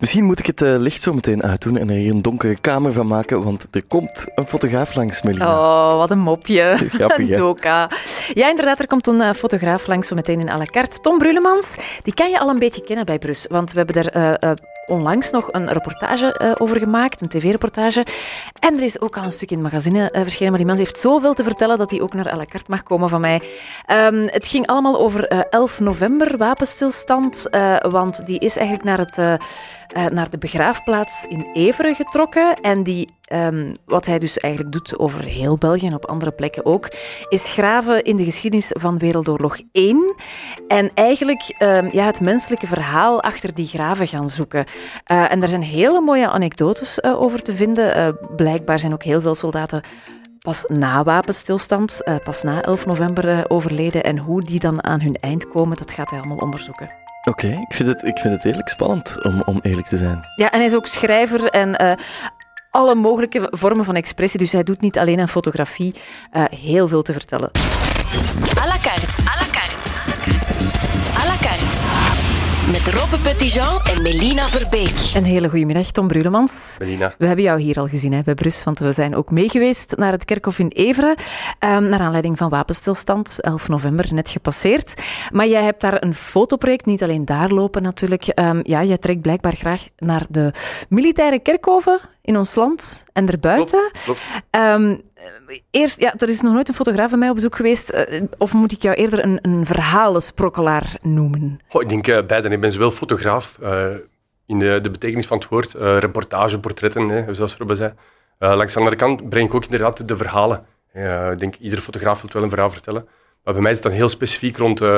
Misschien moet ik het uh, licht zo meteen uitdoen en er hier een donkere kamer van maken, want er komt een fotograaf langs, Melina. Oh, wat een mopje. Grappig? Doka. Ja, inderdaad, er komt een uh, fotograaf langs zo meteen in à la carte. Tom Brulemans, die kan je al een beetje kennen bij Brus, want we hebben daar uh, onlangs nog een reportage over gemaakt, een tv-reportage. En er is ook al een stuk in het magazine verschenen, maar die man heeft zoveel te vertellen dat hij ook naar à la carte mag komen van mij. Um, het ging allemaal over 11 november, wapenstilstand, want die is eigenlijk naar het naar de begraafplaats in Everen getrokken. En die, um, wat hij dus eigenlijk doet over heel België en op andere plekken ook, is graven in de geschiedenis van Wereldoorlog 1. En eigenlijk um, ja, het menselijke verhaal achter die graven gaan zoeken. Uh, en daar zijn hele mooie anekdotes uh, over te vinden. blijkbaar zijn ook heel veel soldaten pas na wapenstilstand, pas na 11 november overleden. En hoe die dan aan hun eind komen, dat gaat hij allemaal onderzoeken. Oké, ik, vind het, ik vind het eerlijk spannend, om, om eerlijk te zijn. Ja, en hij is ook schrijver en uh, alle mogelijke vormen van expressie. Dus hij doet niet alleen aan fotografie, uh, heel veel te vertellen. À la carte. À la carte. À la carte met Robbe Petitjean en Melina Verbeek. Een hele goede middag, Tom Brulemans. Melina. We hebben jou hier al gezien hè, bij Brus, want we zijn ook meegeweest naar het kerkhof in Everen, um, naar aanleiding van wapenstilstand, 11 november, net gepasseerd. Maar jij hebt daar een fotoproject, niet alleen daar lopen natuurlijk. Um, ja, jij trekt blijkbaar graag naar de militaire kerkhoven in ons land en erbuiten. Klopt, klopt. Um, eerst, ja, er is nog nooit een fotograaf bij mij op bezoek geweest. Uh, of moet ik jou eerder een, een verhalensprokkelaar noemen? Oh, ik denk uh, beide. Ik ben zowel fotograaf, uh, in de, de, betekenis van het woord, reportage, portretten, hè, zoals Robbe zei. langs de andere kant breng ik ook inderdaad de verhalen. ik denk, iedere fotograaf wil wel een verhaal vertellen. Maar bij mij is het dan heel specifiek rond uh,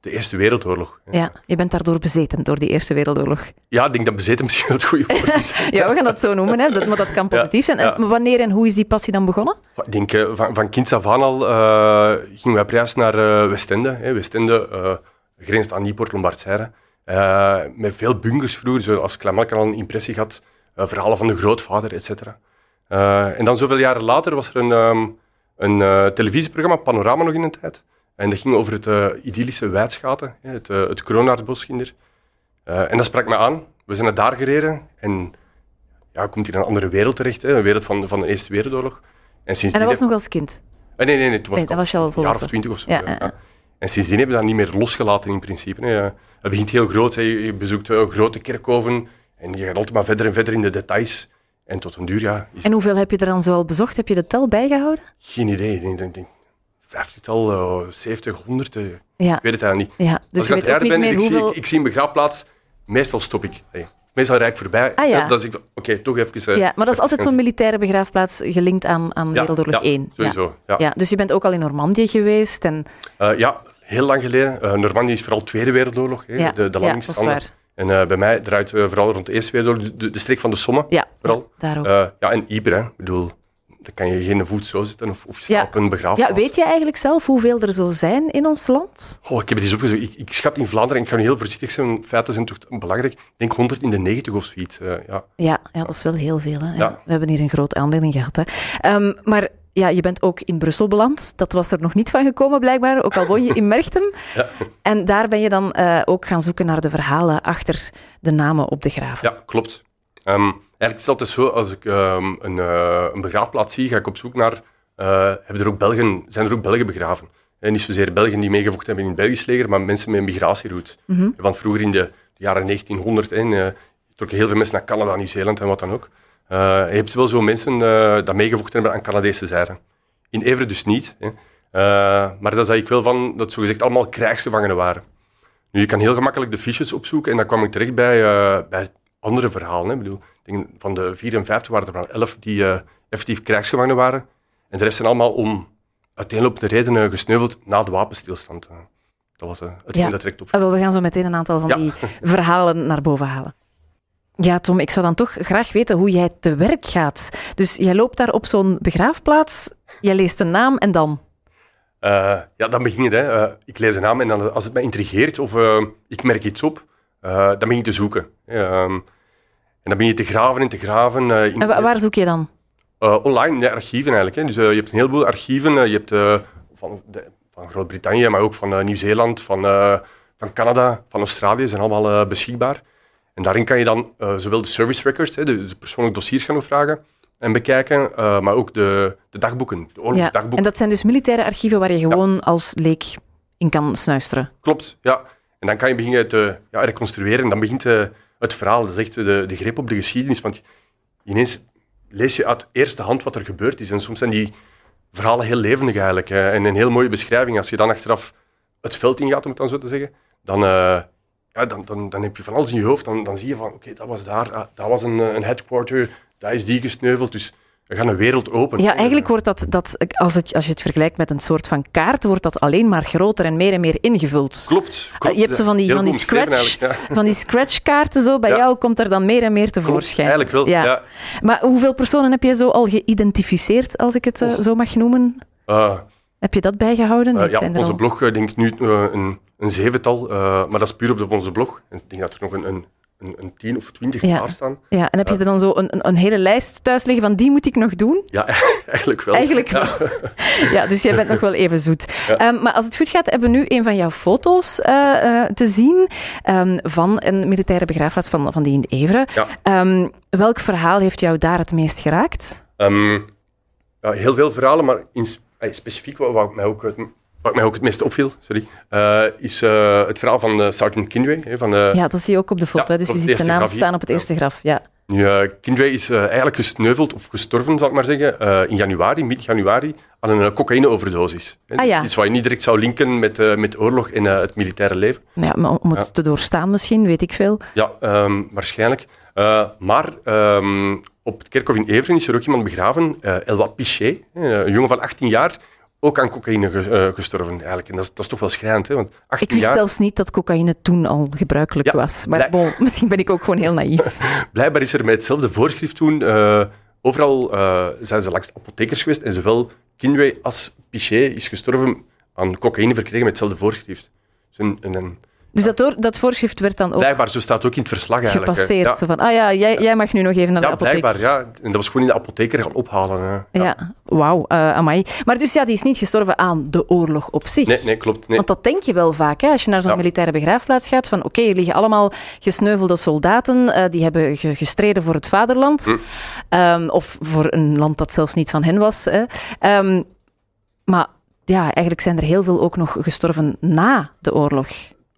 de Eerste Wereldoorlog. Ja, je bent daardoor bezeten, door die Eerste Wereldoorlog. Ja, ik denk dat bezeten misschien het goede woord is. ja, we gaan dat zo noemen, hè. Dat, maar dat kan positief zijn. En, wanneer en hoe is die passie dan begonnen? Ik denk, uh, van, van kinds af aan al uh, gingen wij prijs naar Westende. Hè. Westende grenst aan Nieuwpoort, Lombardseire. met veel bunkers vroeger, zoals Klamelk al een impressie had. verhalen van de grootvader, et cetera. en dan zoveel jaren later was er een... Um, een uh, televisieprogramma, Panorama nog in een tijd. En dat ging over het uh, idyllische Wijdschaten, het, uh, het en dat sprak me aan. We zijn naar daar gereden en ja, komt hier in een andere wereld terecht, hè, een wereld van, van de Eerste Wereldoorlog. En, sindsdien en dat was nog als kind? nee, nee, nee, het was, nee, dat was je al een jaar of twintig of zo. Ja, ja. En sindsdien hebben we dat niet meer losgelaten in principe. Hè. Het begint heel groot, hè. je bezoekt grote kerkhoven en je gaat altijd maar verder en verder in de details. En tot een duur, ja. En hoeveel heb je er dan zo al bezocht? Heb je de tel bijgehouden? Geen idee. Ik denk, denk, vijftigtal, uh, 70, 100. Uh, ja. Ik weet het eigenlijk niet. Ja, dus Als ik ook niet ben, meer ik, hoeveel... zie, ik, zie een begraafplaats, meestal stop ik. Meestal rijd ik voorbij. Ah, ja. Dan zeg ik, oké, toch even... Uh, ja, maar dat is altijd zo'n militaire begraafplaats gelinkt aan, aan Wereldoorlog ja, 1. sowieso. Ja. Ja. dus je bent ook al in Normandië geweest? En... Ja, heel lang geleden. Normandië is vooral Tweede Wereldoorlog, hè, ja. de, de landingsstranden. En uh, bij mij draait uh, vooral rond de Eerste Wereldoorlog de, de streek van de Somme. Ja, vooral. daar ook. Uh, ja, en Iber, hè. Ik bedoel, dan kan je geen voet zo zitten of, of je staat Ja. op een begraafplaats. Ja, weet je eigenlijk zelf hoeveel er zo zijn in ons land? Oh, ik heb het eens opgezocht. Ik, ik schat in Vlaanderen, ik ga nu heel voorzichtig zijn, feiten zijn toch belangrijk. Ik denk 100 in de 90 of zoiets. Ja. Ja, ja, dat is wel heel veel. Hè? Ja. We hebben hier een groot aandeel in gehad. Hè? Um, maar ja, je bent ook in Brussel beland. Dat was er nog niet van gekomen, blijkbaar. Ook al woon je in Merchtem. Ja. En daar ben je dan uh, ook gaan zoeken naar de verhalen achter de namen op de graven. Ja, klopt. Um, eigenlijk is het altijd zo, als ik um, een, uh, een, begraafplaats zie, ga ik op zoek naar... Uh, hebben er ook Belgen, zijn er ook Belgen begraven? En niet zozeer Belgen die meegevochten hebben in het Belgisch leger, maar mensen met een migratieroute. Mm -hmm. Want vroeger in de jaren 1900 en, trokken heel veel mensen naar Canada, Nieuw-Zeeland en wat dan ook. Uh, je hebt wel zo mensen uh, dat meegevochten hebben aan Canadese zijde. In Everen dus niet. Hè. Uh, maar dat zei ik wel van dat zogezegd allemaal krijgsgevangenen waren. Nu, je kan heel gemakkelijk de fiches opzoeken en dan kwam ik terecht bij, bij andere verhalen. Hè. Ik bedoel, ik denk, van de 54 waren er maar 11 die effectief krijgsgevangenen waren. En de rest zijn allemaal om uiteenlopende redenen gesneuveld na de wapenstilstand. Dat was het ja. dat direct op. Ah, we gaan zo meteen een aantal van Ja. die verhalen naar boven halen. Ja, Tom, ik zou dan toch graag weten hoe jij te werk gaat. Dus jij loopt daar op zo'n begraafplaats, jij leest een naam en dan? Uh, ja, dan begin je. Hè. Uh, ik lees een naam en dan, als het mij intrigeert of uh, ik merk iets op, dan begin je te zoeken. en dan begin je te graven en te graven. in, en waar zoek je dan? online, in de archieven eigenlijk. Hè. Dus je hebt een heleboel archieven. je hebt van, van Groot-Brittannië, maar ook van Nieuw-Zeeland, van, van Canada, van Australië, zijn allemaal beschikbaar. En daarin kan je dan eh, zowel de service records, hè, de, de persoonlijke dossiers gaan opvragen en bekijken, eh, maar ook de, de dagboeken, de Ja. oorlogsdagboeken. En dat zijn dus militaire archieven waar je gewoon als leek in kan snuisteren. Klopt, ja. En dan kan je beginnen te ja, reconstrueren en dan begint eh, het verhaal. Dat is echt de, de greep op de geschiedenis. Want ineens lees je uit eerste hand wat er gebeurd is. En soms zijn die verhalen heel levendig eigenlijk. en een heel mooie beschrijving. Als je dan achteraf het veld ingaat, om het dan zo te zeggen, dan, ja, dan, dan, dan heb je van alles in je hoofd. Dan, dan zie je van, oké, dat was daar, ah, dat was een, eh, een headquarter, daar is die gesneuveld. Dus er gaat een wereld open. Ja, eigenlijk wordt dat, dat als, het, als je het vergelijkt met een soort van kaart, wordt dat alleen maar groter en meer en meer ingevuld. Klopt. klopt. je hebt zo van die, Heel van die goed omschreven scratch, eigenlijk, ja. van die scratchkaarten zo. Bij Ja. jou komt er dan meer en meer Klopt, tevoorschijn. eigenlijk wel, ja. Maar hoeveel personen heb je zo al geïdentificeerd, als ik het eh, zo mag noemen? Eh, Heb je dat bijgehouden? Uh, ja, op onze al- blog denk ik nu een, een zevental, uh, maar dat is puur op, onze blog. En ik denk dat er nog een, een, een, een tien of twintig Ja. klaar staan. Ja, en heb je er dan zo een, een, een hele lijst thuis liggen van die moet ik nog doen? Ja, eigenlijk wel. Eigenlijk Ja. wel. Ja, dus jij bent nog wel even zoet. Ja. Ehm, maar als het goed gaat, hebben we nu een van jouw foto's eh, eh, te zien ehm, van een militaire begraafplaats van, van die in Evere. Ja. Ehm, welk verhaal heeft jou daar het meest geraakt? Ja, heel veel verhalen, maar in, eh, specifiek wat, wat, mij ook, het- wat mij ook het meest opviel, sorry, uh, is uh, het verhaal van uh, Sergeant Kindray. Hè, van, Ja, dat zie je ook op de foto. Ja, hè, dus je ziet zijn naam graf staan op het Ja. eerste graf. Ja. Nu, Kindray is eigenlijk gesneuveld of gestorven, zal ik maar zeggen, in januari, mid januari, aan een cocaïne-overdosis. Ah, ja. Iets wat je niet direct zou linken met, met oorlog en het militaire leven. Maar ja, maar om het te doorstaan misschien, weet ik veel. Ja, ehm, waarschijnlijk. Maar ehm, op het kerkhof in Everen is er ook iemand begraven, Elwa Pichet, eh, een jongen van 18 jaar, ook aan cocaïne ge- eh, gestorven eigenlijk. En dat is, dat is toch wel schrijnend, hè? want 18 Ik wist jaar, zelfs niet dat cocaïne toen al gebruikelijk Ja, was. Maar bon, misschien ben ik ook gewoon heel naïef. blijkbaar is er met hetzelfde voorschrift toen, eh, overal eh, zijn ze langs apothekers geweest en zowel Kindray als Pichet is gestorven aan cocaïne verkregen met hetzelfde voorschrift. Dus een, een, een- Dus dat, door, dat voorschrift werd dan ook blijkbaar, zo staat het ook in het verslag eigenlijk. gepasseerd. Ja. Zo van, ah ja, jij, jij mag nu nog even naar Ja, de apotheek. blijkbaar, ja. En dat was gewoon in de apotheker gaan ophalen. hè. Ja, wauw, eh amai. Maar dus ja, die is niet gestorven aan de oorlog op zich. Nee, nee, klopt. Nee. Want dat denk je wel vaak, hè? als je naar zo'n Ja. militaire begraafplaats gaat. Van oké, er liggen allemaal gesneuvelde soldaten. eh, die hebben ge- gestreden voor het vaderland. Hm. Ehm, of voor een land dat zelfs niet van hen was. Hè. Ehm, maar ja, eigenlijk zijn er heel veel ook nog gestorven na de oorlog.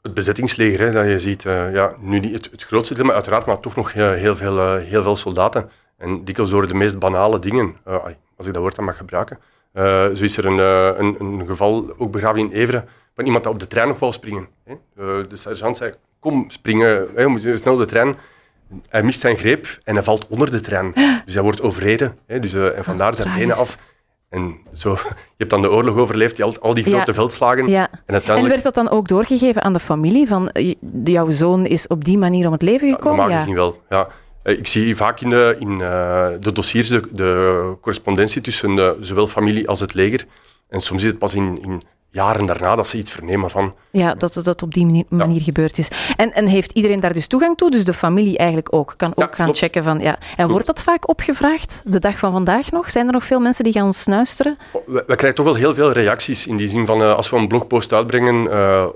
Het bezettingsleger, hè, dat je ziet, eh, ja, nu niet het, het grootste deel, maar uiteraard, maar toch nog heel, veel, eh, heel veel soldaten. En dikwijls door de meest banale dingen, eh, als ik dat woord dan mag gebruiken. Zo is er een, een, een geval, ook begraven in Everen, van iemand dat op de trein nog wou springen. Hè. De sergeant zei, kom, springen, hè, moeten snel op de trein. Hij mist zijn greep en hij valt onder de trein. Dus hij wordt overreden. Hè, dus, en vandaar zijn benen af. En zo, je hebt dan de oorlog overleefd, die al, al die Ja. grote veldslagen. Ja. En En uiteindelijk... werd dat dan ook doorgegeven aan de familie? Van eh, jouw zoon is op die manier om het leven gekomen? Normaal Ja. gezien wel, ja. Eh, Ik zie vaak in de, in, eh, de dossiers de, de correspondentie tussen de, zowel familie als het leger. En soms is het pas in, in jaren daarna dat ze iets vernemen van... Ja, dat het dat op die manier, manier gebeurd is. En, en heeft iedereen daar dus toegang toe? Dus de familie eigenlijk ook? Kan ook Ja, gaan klopt. checken van... Ja. En wordt dat vaak opgevraagd? De dag van vandaag nog? Zijn er nog veel mensen die gaan snuisteren? We, we krijgen toch wel heel veel reacties in die zin van... eh, als we een blogpost uitbrengen, eh,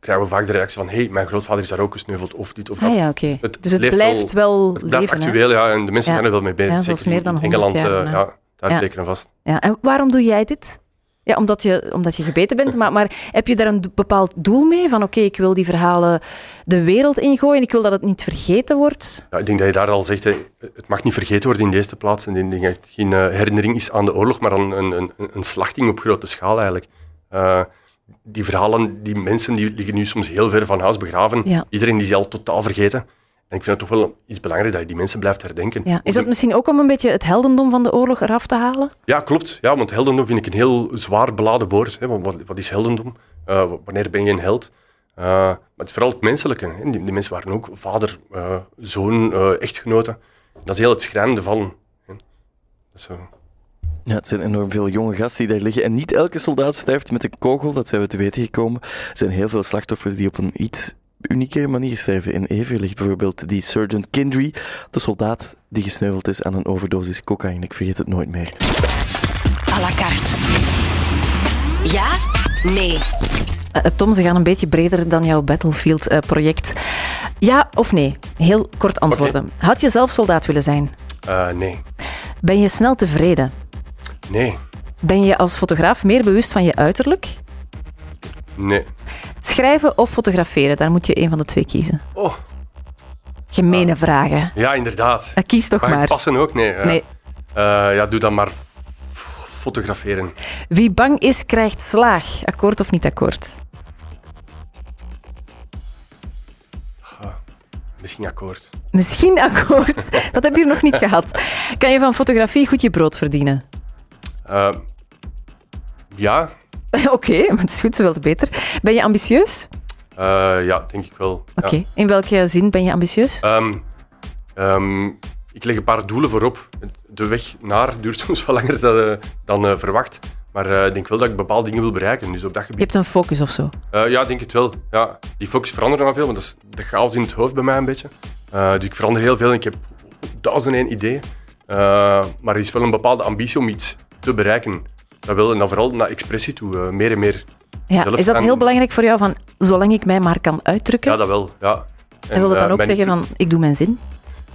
krijgen we vaak de reactie van... hey, mijn grootvader is daar ook gesneuveld, of dit of dat. Ah ja. Het Dus het blijft wel, Het blijft leven, hè? actueel, ja. En de mensen Ja. zijn er wel mee bezig. Ja, Zeker meer dan in 100 Engeland, jaar eh, ja, daar Ja. zeker aan vast. Ja, en waarom doe jij dit? Ja, omdat je, omdat je gebeten bent, maar, maar heb je daar een bepaald doel mee? Van oké, ik wil die verhalen de wereld ingooien, ik wil dat het niet vergeten wordt. Ja, ik denk dat je daar al zegt, hè, het mag niet vergeten worden in de eerste plaats. En ik denk dat het geen eh, herinnering is aan de oorlog, maar aan een, een, een slachting op grote schaal eigenlijk. Eh, die verhalen, die mensen, die liggen nu soms heel ver van huis begraven. Ja. Iedereen die is al totaal vergeten. En ik vind het toch wel iets belangrijk dat je die mensen blijft herdenken. Ja. Is dat misschien ook om een beetje het heldendom van de oorlog eraf te halen? Ja, klopt. Ja, want heldendom vind ik een heel zwaar beladen woord. Hè. Wat, wat is heldendom? Eh, wanneer ben je een held? Eh, maar het is vooral het menselijke. Hè. Die, die mensen waren ook vader, eh, zoon, eh, echtgenoten. Dat is heel het schrijnende van. Hè. Dat is zo. Ja, het zijn enorm veel jonge gasten die daar liggen. En niet elke soldaat sterft met een kogel, dat zijn we te weten gekomen. Er zijn heel veel slachtoffers die op een iets unieke manier sterven. In Ever ligt bijvoorbeeld die Sergeant Kindry, de soldaat die gesneuveld is aan een overdosis cocaïne. Ik vergeet het nooit meer. à la carte. Ja? Nee. Eh, Tom, ze gaan een beetje breder dan jouw Battlefield-project. Ja of nee? Heel kort antwoorden. Had je zelf soldaat willen zijn? Eh, nee. Ben je snel tevreden? Nee. Ben je als fotograaf meer bewust van je uiterlijk? Nee. Schrijven of fotograferen? Daar moet je een van de twee kiezen. Oh, Gemene vragen. ja, inderdaad. Kies toch maar. passen ook? Nee. ja. Nee. Eh, ja, doe dan maar fotograferen. Wie bang is, krijgt slaag. Akkoord of niet akkoord? Misschien akkoord. Misschien akkoord. Dat heb je nog niet gehad. Kan je van fotografie goed je brood verdienen? Eh, ja, Oké, maar het is goed, zoveel te beter. Ben je ambitieus? Eh, ja, denk ik wel. Ja. Oké. In welke zin ben je ambitieus? Ehm, ehm, ik leg een paar doelen voorop. De weg naar duurt soms wel langer dan, eh, dan eh, verwacht. Maar ik denk wel dat ik bepaalde dingen wil bereiken. Dus op dat Je gebied. hebt een focus of zo. Ja, denk het wel. Ja. Die focus verandert nog veel, want dat is de chaos in het hoofd bij mij een beetje. Dus ik verander heel veel en ik heb duizend en één ideeën. Maar er is wel een bepaalde ambitie om iets te bereiken. Dat wil, en dan vooral naar expressie toe. eh, meer en meer. Ja. Zelf Is dat heel belangrijk voor jou, van zolang ik mij maar kan uitdrukken? Ja, dat wel. Ja. en wil dat eh, dan ook mijn- zeggen van, ik doe mijn zin?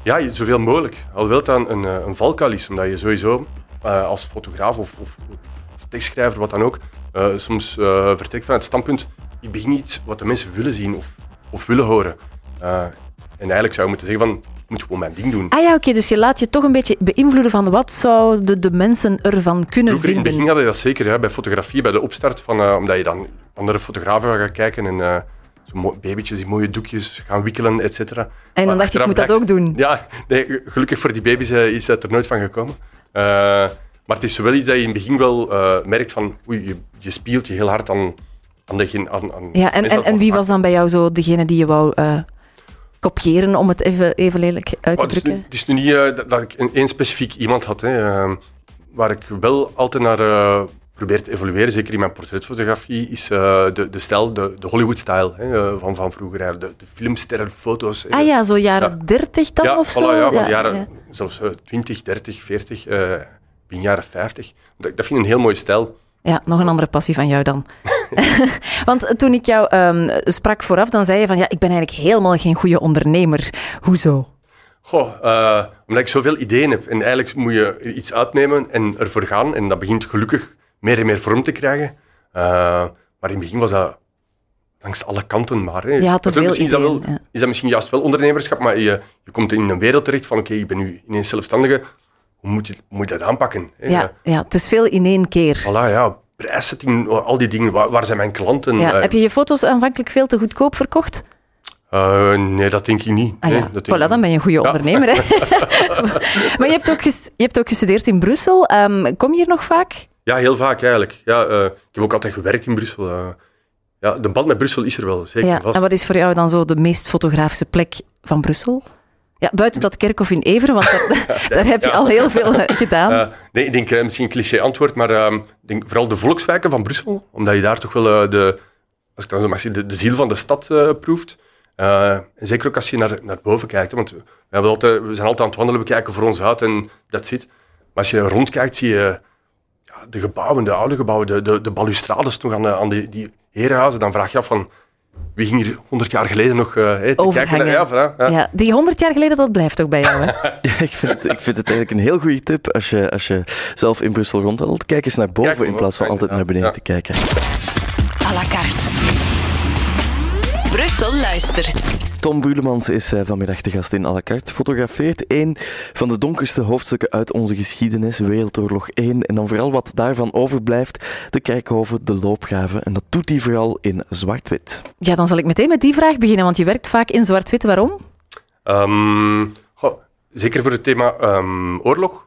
Ja, zoveel mogelijk. Alhoewel het dan een, eh, een valkuil is, omdat je sowieso eh, als fotograaf of, of, of tekstschrijver, wat dan ook, eh, soms eh vertrekt van het standpunt, ik begin iets wat de mensen willen zien of, of willen horen. Eh, en eigenlijk zou je moeten zeggen van, ik moet gewoon mijn ding doen. Ah ja, oké, dus je laat je toch een beetje beïnvloeden van wat zouden de mensen ervan kunnen Vroeger in het begin vinden. hadden we dat zeker, hè, bij fotografie, bij de opstart, van, eh, omdat je dan andere fotografen gaat kijken en eh zo babytjes die mooie doekjes gaan wikkelen, et cetera. En dan dacht je, ik moet dat ook doen. Ja, nee, gelukkig voor die baby's eh, is het er nooit van gekomen. Maar het is wel iets dat je in het begin wel merkt van, oei, je, je speelt je heel hard aan, aan de... Aan, aan Ja, en, en, dat en wie was dan bij jou zo degene die je wou kopiëren, om het even, even lelijk uit te het, is nu, drukken? het is nu niet eh, dat, dat ik een, één specifiek iemand had, hè, eh, waar ik wel altijd naar eh, probeer te evolueren, zeker in mijn portretfotografie, is eh, de, de stijl, de, de eh, van, van vroeger. De, de filmsterren, foto's. hè. Ah ja, zo jaren 30 dan ja, of zo? ja, van Ja, jaren, ja. zelfs eh, 20, 30, 40, eh begin jaren 50. Dat, dat vind ik een heel mooie stijl. Ja, nog een andere passie van jou dan. Want toen ik jou ehm, sprak vooraf, dan zei je van ja, ik ben eigenlijk helemaal geen goede ondernemer. Hoezo? Goh, eh, omdat ik zoveel ideeën heb. En eigenlijk moet je iets uitnemen en ervoor gaan. En dat begint gelukkig meer en meer vorm te krijgen. Eh, maar in het begin was dat langs alle kanten maar. Hè. Je had te veel misschien is dat, wel, ideeën, ja. is dat misschien juist wel ondernemerschap, maar je, je komt in een wereld terecht van oké, ik ben nu ineens zelfstandige. Hoe moet je, hoe moet je dat aanpakken? hè? Ja, ja, het is veel in één keer. Voilà, ja, prijszetting, al die dingen. Waar, waar zijn mijn klanten? Ja, Eh, heb je je foto's aanvankelijk veel te goedkoop verkocht? eh, nee, dat denk ik niet. Ah nee, ja, dat voilà, dan ben je een goede ondernemer. Hè? maar je hebt, ook je hebt ook gestudeerd in Brussel. Ehm, kom je hier nog vaak? Ja, heel vaak eigenlijk. Ja, eh, ik heb ook altijd gewerkt in Brussel. ja, de band met Brussel is er wel, zeker Ja. vast. En wat is voor jou dan zo de meest fotografische plek van Brussel? Ja, buiten dat kerkhof in Everen, want daar, daar heb je al heel veel eh, gedaan. Eh, nee, ik denk eh, misschien een cliché antwoord, maar denk vooral de volkswijken van Brussel, omdat je daar toch wel de, als ik dan zo mag zeggen, de, de ziel van de stad proeft. En zeker ook als je naar, naar boven kijkt, want we, hebben altijd, we zijn altijd aan het wandelen, we kijken voor ons uit en dat zit. Maar als je rondkijkt, zie je ja, de gebouwen, de oude gebouwen, de, de, de balustrades nog aan, de, aan die, die herenhuizen, dan vraag je af van wie ging hier honderd jaar geleden nog eh, hè, te kijken? Ja, voilà, ja. Ja, die honderd jaar geleden, dat blijft ook bij jou. Hè? Ja, ik, vind het, ik vind het eigenlijk een heel goede tip als je, als je zelf in Brussel rondwandelt. Kijk eens naar boven Kijk, in plaats van altijd naar beneden te kijken. à la carte. Brussel luistert. Tom Brulemans is eh, vanmiddag de gast in à la carte. Fotografeert een van de donkerste hoofdstukken uit onze geschiedenis, Wereldoorlog 1. En dan vooral wat daarvan overblijft, de Kerkhoven, de loopgraven. En dat doet hij vooral in zwart-wit. Ja, dan zal ik meteen met die vraag beginnen, want je werkt vaak in zwart-wit. Waarom? Ehm, goh, zeker voor het thema ehm, oorlog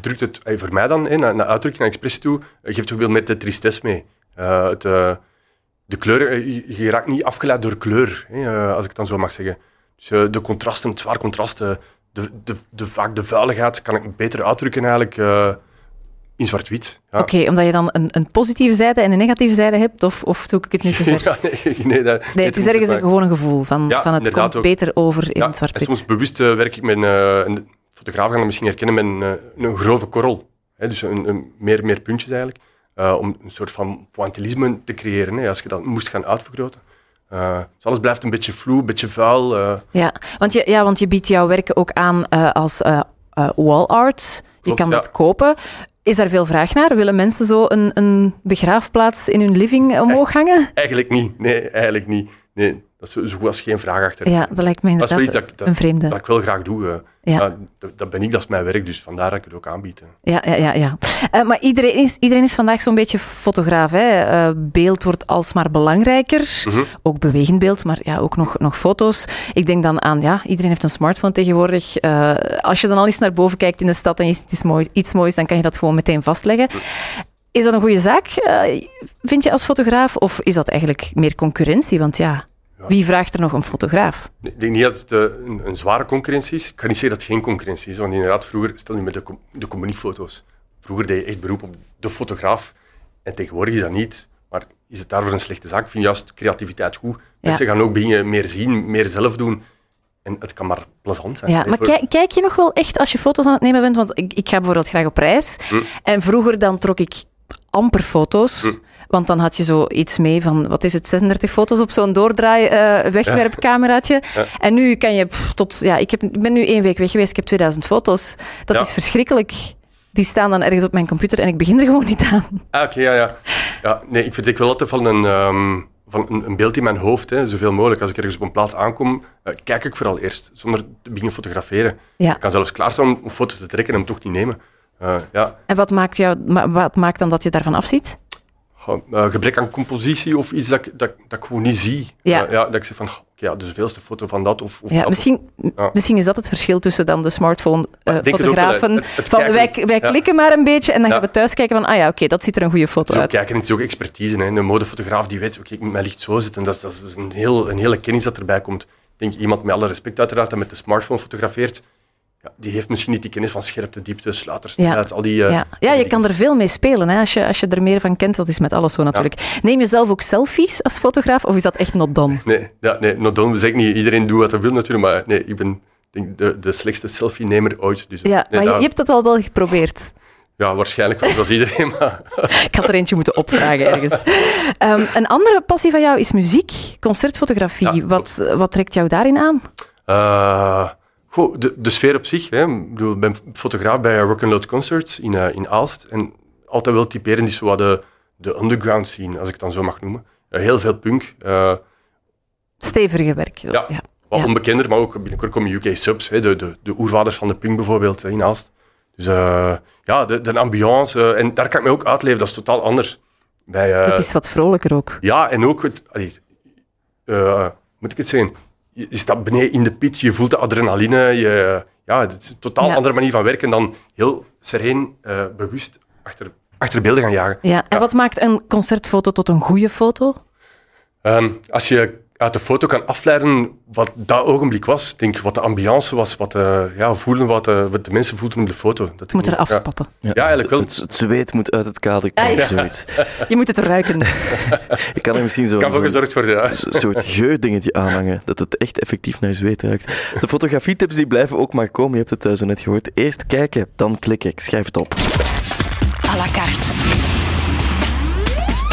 drukt het eh, voor mij dan, eh, naar, naar uitdrukking, naar expressie toe, eh, geeft ook veel meer de tristesse mee. Eh, het, eh, de kleuren, eh, je, je raakt niet afgeleid door kleur, hè, eh, als ik het dan zo mag zeggen. Dus eh, de contrasten, het zwaar contrast, eh, de, de, de, vaak de vuiligheid kan ik beter uitdrukken eigenlijk in zwart-wit. Ja. Oké, omdat je dan een, een positieve zijde en een negatieve zijde hebt, of, of doe ik het nu te ver? Ja, nee, nee, dat- Nee, het is ergens een, gewoon een gevoel van, Ja, van het komt ook. beter over in Ja, zwart-wit. soms bewust werk ik met een, een fotograaf gaan dat misschien herkennen met een, een grove korrel. Hè, dus een, een meer, meer puntjes eigenlijk. Eh, om een soort van pointillisme te creëren. Hè, als je dat moest gaan uitvergroten. Eh, dus alles blijft een beetje vloe, een beetje vuil. eh. Ja, want je, ja, want je biedt jouw werken ook aan als wall art. Je Klopt, kan ja. dat kopen. Is daar veel vraag naar? Willen mensen zo een, een begraafplaats in hun living omhoog hangen? Eigenlijk niet. Nee, eigenlijk niet. Nee, dat is zo, goed als geen vraag achter. Ja, dat lijkt me dat is wel inderdaad iets dat, ik- dat, een vreemde. dat ik wel graag doe. Ja. Dat, dat ben ik, dat is mijn werk, dus vandaar dat ik het ook aanbied. hè. Ja, ja, ja. ja. Eh, maar iedereen is, iedereen is vandaag zo'n beetje fotograaf. Hè? Eh, beeld wordt alsmaar belangrijker. Mhm. Ook bewegend beeld, maar ja, ook nog, nog foto's. Ik denk dan aan, ja, iedereen heeft een smartphone tegenwoordig. Eh, als je dan al eens naar boven kijkt in de stad en je ziet iets, mooi, iets moois, dan kan je dat gewoon meteen vastleggen. Is dat een goede zaak, vind je als fotograaf? Of is dat eigenlijk meer concurrentie? Want Ja. Wie vraagt er nog een fotograaf? Ik denk niet dat het eh, een, een zware concurrentie is. Ik kan niet zeggen dat het geen concurrentie is, want inderdaad, vroeger, stel nu met de, de communiefoto's. Vroeger deed je echt beroep op de fotograaf. En tegenwoordig is dat niet. Maar is het daarvoor een slechte zaak? Ik vind juist creativiteit goed. Mensen gaan ook beginnen meer zien, meer zelf doen. En het kan maar plezant zijn. Ja, maar voor- kijk, kijk je nog wel echt als je foto's aan het nemen bent? Want ik, ik ga bijvoorbeeld graag op reis. Hm. En vroeger dan trok ik amper foto's. Hm. Want dan had je zo iets mee van, wat is het, 36 foto's op zo'n doordraai eh. Ja. En nu kan je pff, tot, ja, ik, heb, ik ben nu één week weg geweest, ik heb 2000 foto's. Dat Ja. is verschrikkelijk. Die staan dan ergens op mijn computer en ik begin er gewoon niet aan. Ah, oké, ja, ja. ja. Nee, ik vertrek wel altijd van een, ehm, van een, beeld in mijn hoofd, hè, zoveel mogelijk. Als ik ergens op een plaats aankom, eh, kijk ik vooral eerst, zonder te beginnen fotograferen. Ja. Ik kan zelfs klaarstaan om, om foto's te trekken en hem toch niet nemen. Eh, ja, En wat maakt, jou, wat maakt dan dat je daarvan afziet? Eh, gebrek aan compositie of iets dat ik, dat, dat ik gewoon niet zie. Ja. Eh, ja, dat ik zeg van, goh, ja, de zoveelste foto van dat of, of Ja, dat. misschien, Ja. misschien is dat het verschil tussen dan de smartphone-fotografen. het van wij, kijken- wij ja. klikken maar een beetje en dan gaan we thuis kijken van, ah ja, oké, dat ziet er een goede foto uit. kijken, het is ook expertise. Hè. Een modefotograaf die weet, oké, ik moet mijn licht zo zitten. Dat is, dat is dus een, heel, een hele kennis dat erbij komt. Ik denk, iemand met alle respect uiteraard, dat met de smartphone fotografeert, ja, die heeft misschien niet die kennis van scherpte, diepte, sluitersnelheid, al die... eh, Ja, ja je kan er veel mee spelen hè, als, je, als je er meer van kent. Dat is met alles zo natuurlijk. Neem je zelf ook selfies als fotograaf of is dat echt not done? Nee, ja, nee, not done. Zeg ik niet. Iedereen doet wat hij wil natuurlijk, maar nee, ik ben denk, de, de slechtste selfie-nemer ooit. Dus, Ja, nee, maar je, hebt dat al wel geprobeerd. ja, waarschijnlijk wel, zoals iedereen, maar... Ik had er eentje moeten opvragen ergens. Ehm, een andere passie van jou is muziek, concertfotografie. Ja, wat, wat trekt jou daarin aan? Eh, goh, de, de sfeer op zich. Hè. Ik bedoel, ben fotograaf bij Rock'n'Load Concerts in, eh, in Aalst. En altijd wel typerend is zo de, de underground scene, als ik het dan zo mag noemen. Eh, heel veel punk. eh, Stevige werk. zo. Ja. Ja. wat Ja. onbekender, maar ook binnenkort komen UK Subs, hè, de, de, de oervaders van de punk bijvoorbeeld, in Aalst. Dus ja, de, de ambiance. en daar kan ik me ook uitleven, dat is totaal anders. Bij, Het is wat vrolijker ook. Ja, en ook het... allee, moet ik het zeggen? Je, staat beneden in de pit, je voelt de adrenaline. Je, ja, het is een totaal Ja. andere manier van werken dan heel sereen, eh, bewust achter, achter beelden gaan jagen. Ja. En Ja. wat maakt een concertfoto tot een goede foto? Ehm, als je uit de foto kan afleiden wat dat ogenblik was, denk wat de ambiance was, wat de, ja, voelen, wat de, wat de mensen voelden op de foto. Dat Je moet er ja. afspatten. Ja, eigenlijk wel. Het, het zweet moet uit het kader komen, ja. zoiets. Je moet het ruiken. Ik kan er misschien zo kan zo'n gezorgd worden, ja. een soort geurdingetje aanhangen, dat het echt effectief naar zweet ruikt. De fotografietips die blijven ook maar komen, je hebt het eh, zo net gehoord. Eerst kijken, dan klikken. Ik schrijf het op. à la carte.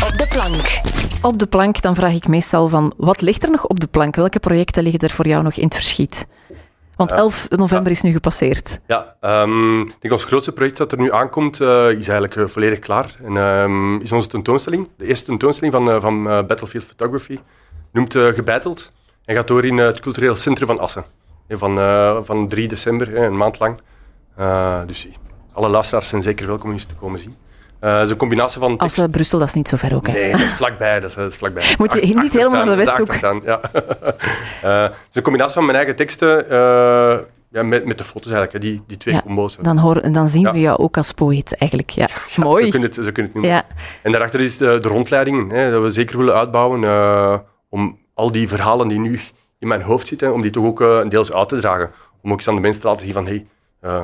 Op de plank. Op de plank, dan vraag ik meestal van, wat ligt er nog op de plank? Welke projecten liggen er voor jou nog in het verschiet? Want 11 november is nu gepasseerd. Ja, ehm, ik denk ons grootste project dat er nu aankomt, eh, is eigenlijk eh, volledig klaar. En ehm, is onze tentoonstelling, de eerste tentoonstelling van, eh, van Battlefield Photography, noemt Gebeiteld en gaat door in het cultureel centrum van Assen. Van, van 3 december, een maand lang. Dus alle luisteraars zijn zeker welkom om eens te komen zien. Eh, het is een combinatie van Als eh, Brussel, dat is niet zo ver ook. Hè? Nee, dat is vlakbij. Dat is, dat is vlakbij. Moet je niet helemaal naar de Westhoek. Ja. Eh, het is een combinatie van mijn eigen teksten eh, ja, met, met de foto's eigenlijk, hè, die, die twee Ja, combo's. Dan, hoor, dan zien Ja. we jou ook als poëet eigenlijk. Ja, Ja, mooi. Zo kun je het, zo kun je het noemen. Ja. En daarachter is de, de rondleidingen, hè, dat we zeker willen uitbouwen eh, om al die verhalen die nu in mijn hoofd zitten, om die toch ook eh, deels uit te dragen. Om ook eens aan de mensen te laten zien van, hey, eh,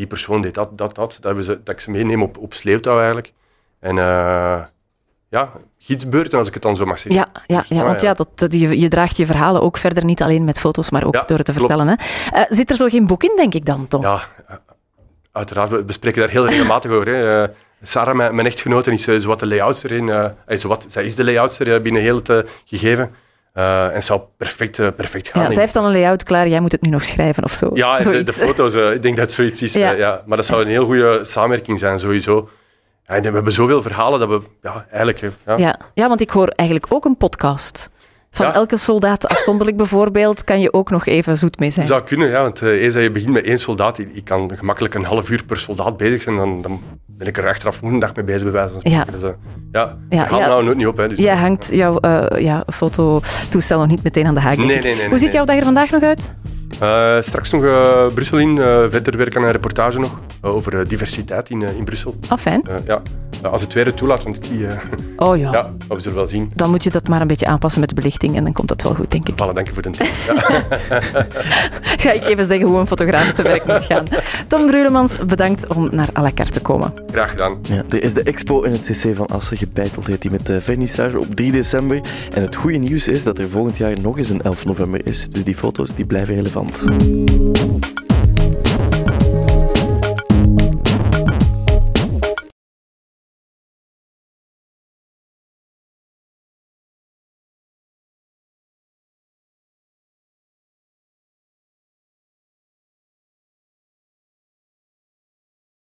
die persoon deed dat, dat, dat. Dat, we ze, dat ik ze meeneem op, op sleeptouw eigenlijk. En eh, ja, gidsbeurten, als ik het dan zo mag zeggen. Ja, ja, Dus, ja, want ja, dat, je, je draagt je verhalen ook verder niet alleen met foto's, maar ook Ja, door het te klopt. vertellen. Hè. Eh, zit er zo geen boek in, denk ik dan, Tom? Ja, eh, uiteraard. We bespreken daar heel regelmatig over. Hè. Sarah, mijn, mijn echtgenote, is uh, zowat de layoutster in. eh, zowat, zij is de layoutster binnen heel het gegeven. Eh, en het zou perfect, eh, perfect gaan. Ja, zij heeft al een layout klaar, jij moet het nu nog schrijven of zo. Ja, de, foto's, eh, ik denk dat het zoiets is. Ja. ja. Maar dat zou een heel goede samenwerking zijn, sowieso. En we hebben zoveel verhalen dat we... Ja, eigenlijk... Ja. Ja. ja, want ik hoor eigenlijk ook een podcast. Van Ja. elke soldaat afzonderlijk bijvoorbeeld, kan je ook nog even zoet mee zijn. Dat zou kunnen, ja, want eh, eens dat je begint met één soldaat, ik kan gemakkelijk een half uur per soldaat bezig zijn, dan, dan ben ik er achteraf een dag mee bezig, bij wijze van. Ja. Dus, eh, ja, Ja, ja, nou nooit niet op. Hè, dus, Jij hangt jouw eh, ja, fototoestel nog niet meteen aan de haak. Nee, ik. nee, nee, Hoe nee, ziet nee. jouw dag er vandaag nog uit? Eh, straks nog eh, Brussel in, eh, verder werken aan een reportage nog over diversiteit in, in Brussel. Ah, fijn. Eh, ja. Als het weer het toelaat, want ik zie... Oh ja. ja, maar we zullen wel zien. Dan moet je dat maar een beetje aanpassen met de belichting en dan komt dat wel goed, denk ik. Vallen, dank je voor de tip. Ja. Ga ik even zeggen hoe een fotograaf te werk moet gaan. Tom Brulemans, bedankt om naar à la carte te komen. Graag gedaan. Ja, er is de expo in het CC van Assen gebeiteld, heet die met de vernissage op 3 december. En het goede nieuws is dat er volgend jaar nog eens een 11 november is. Dus die foto's die blijven relevant. Duitsland.